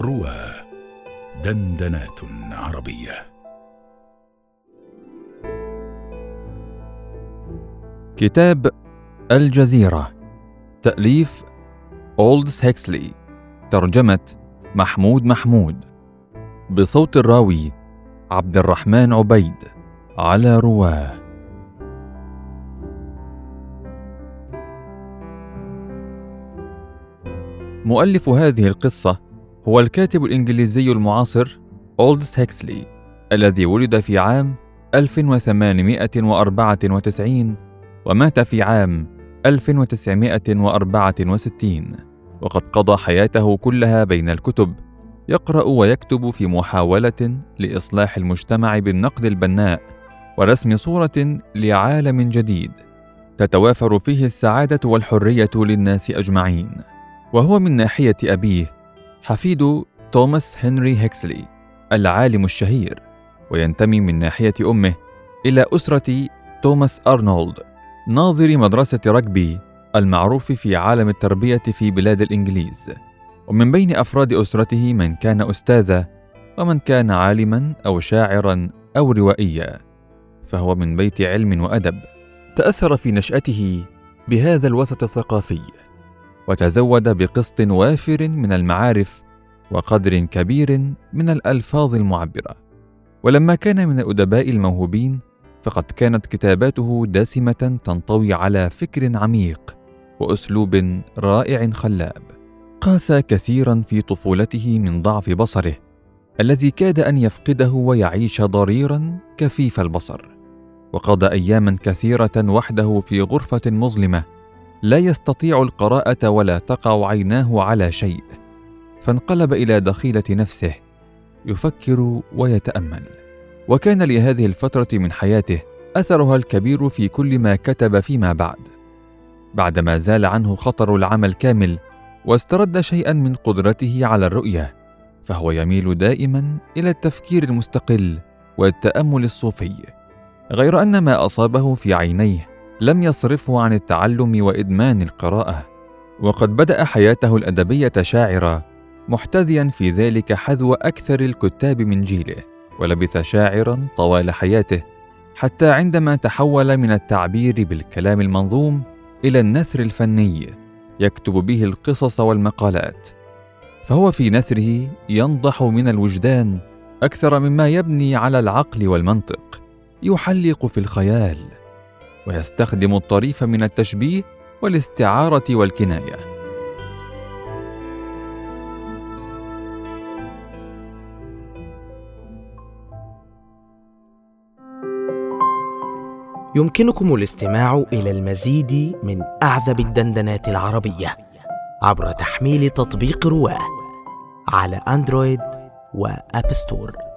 روى دندنات عربية. كتاب الجزيرة تأليف أولدز هيكسلي ترجمة محمود محمود بصوت الراوي عبد الرحمن عبيد على رواه. مؤلف هذه القصة هو الكاتب الإنجليزي المعاصر أولدز هيكسلي الذي ولد في عام 1894 ومات في عام 1964 وقد قضى حياته كلها بين الكتب يقرأ ويكتب في محاولة لإصلاح المجتمع بالنقد البناء ورسم صورة لعالم جديد تتوافر فيه السعادة والحرية للناس أجمعين وهو من ناحية أبيه حفيد توماس هنري هيكسلي العالم الشهير وينتمي من ناحية أمه إلى أسرة توماس أرنولد ناظر مدرسة رجبي المعروف في عالم التربية في بلاد الإنجليز. ومن بين أفراد أسرته من كان أستاذا ومن كان عالما أو شاعرا أو روائيا فهو من بيت علم وأدب تأثر في نشأته بهذا الوسط الثقافي. وتزود بقسط وافر من المعارف وقدر كبير من الألفاظ المعبرة. ولما كان من الأدباء الموهوبين فقد كانت كتاباته دسمة تنطوي على فكر عميق وأسلوب رائع خلاب. قاس كثيرا في طفولته من ضعف بصره الذي كاد أن يفقده ويعيش ضريرا كفيف البصر. وقضى اياما كثيرة وحده في غرفة مظلمة لا يستطيع القراءة ولا تقع عيناه على شيء. فانقلب إلى دخيلة نفسه يفكر ويتأمل. وكان لهذه الفترة من حياته أثرها الكبير في كل ما كتب فيما بعد. بعدما زال عنه خطر العمى الكامل واسترد شيئا من قدرته على الرؤية فهو يميل دائما إلى التفكير المستقل والتأمل الصوفي غير أن ما أصابه في عينيه لم يصرفه عن التعلم وإدمان القراءة وقد بدأ حياته الأدبية شاعرا محتذيا في ذلك حذو أكثر الكتاب من جيله ولبث شاعرا طوال حياته حتى عندما تحول من التعبير بالكلام المنظوم إلى النثر الفني يكتب به القصص والمقالات. فهو في نثره ينضح من الوجدان أكثر مما يبني على العقل والمنطق يحلق في الخيال. ويستخدم الطريف من التشبيه والاستعارة والكناية. يمكنكم الاستماع إلى المزيد من أعذب الدندنات العربية عبر تحميل تطبيق رواة على أندرويد وأب ستور.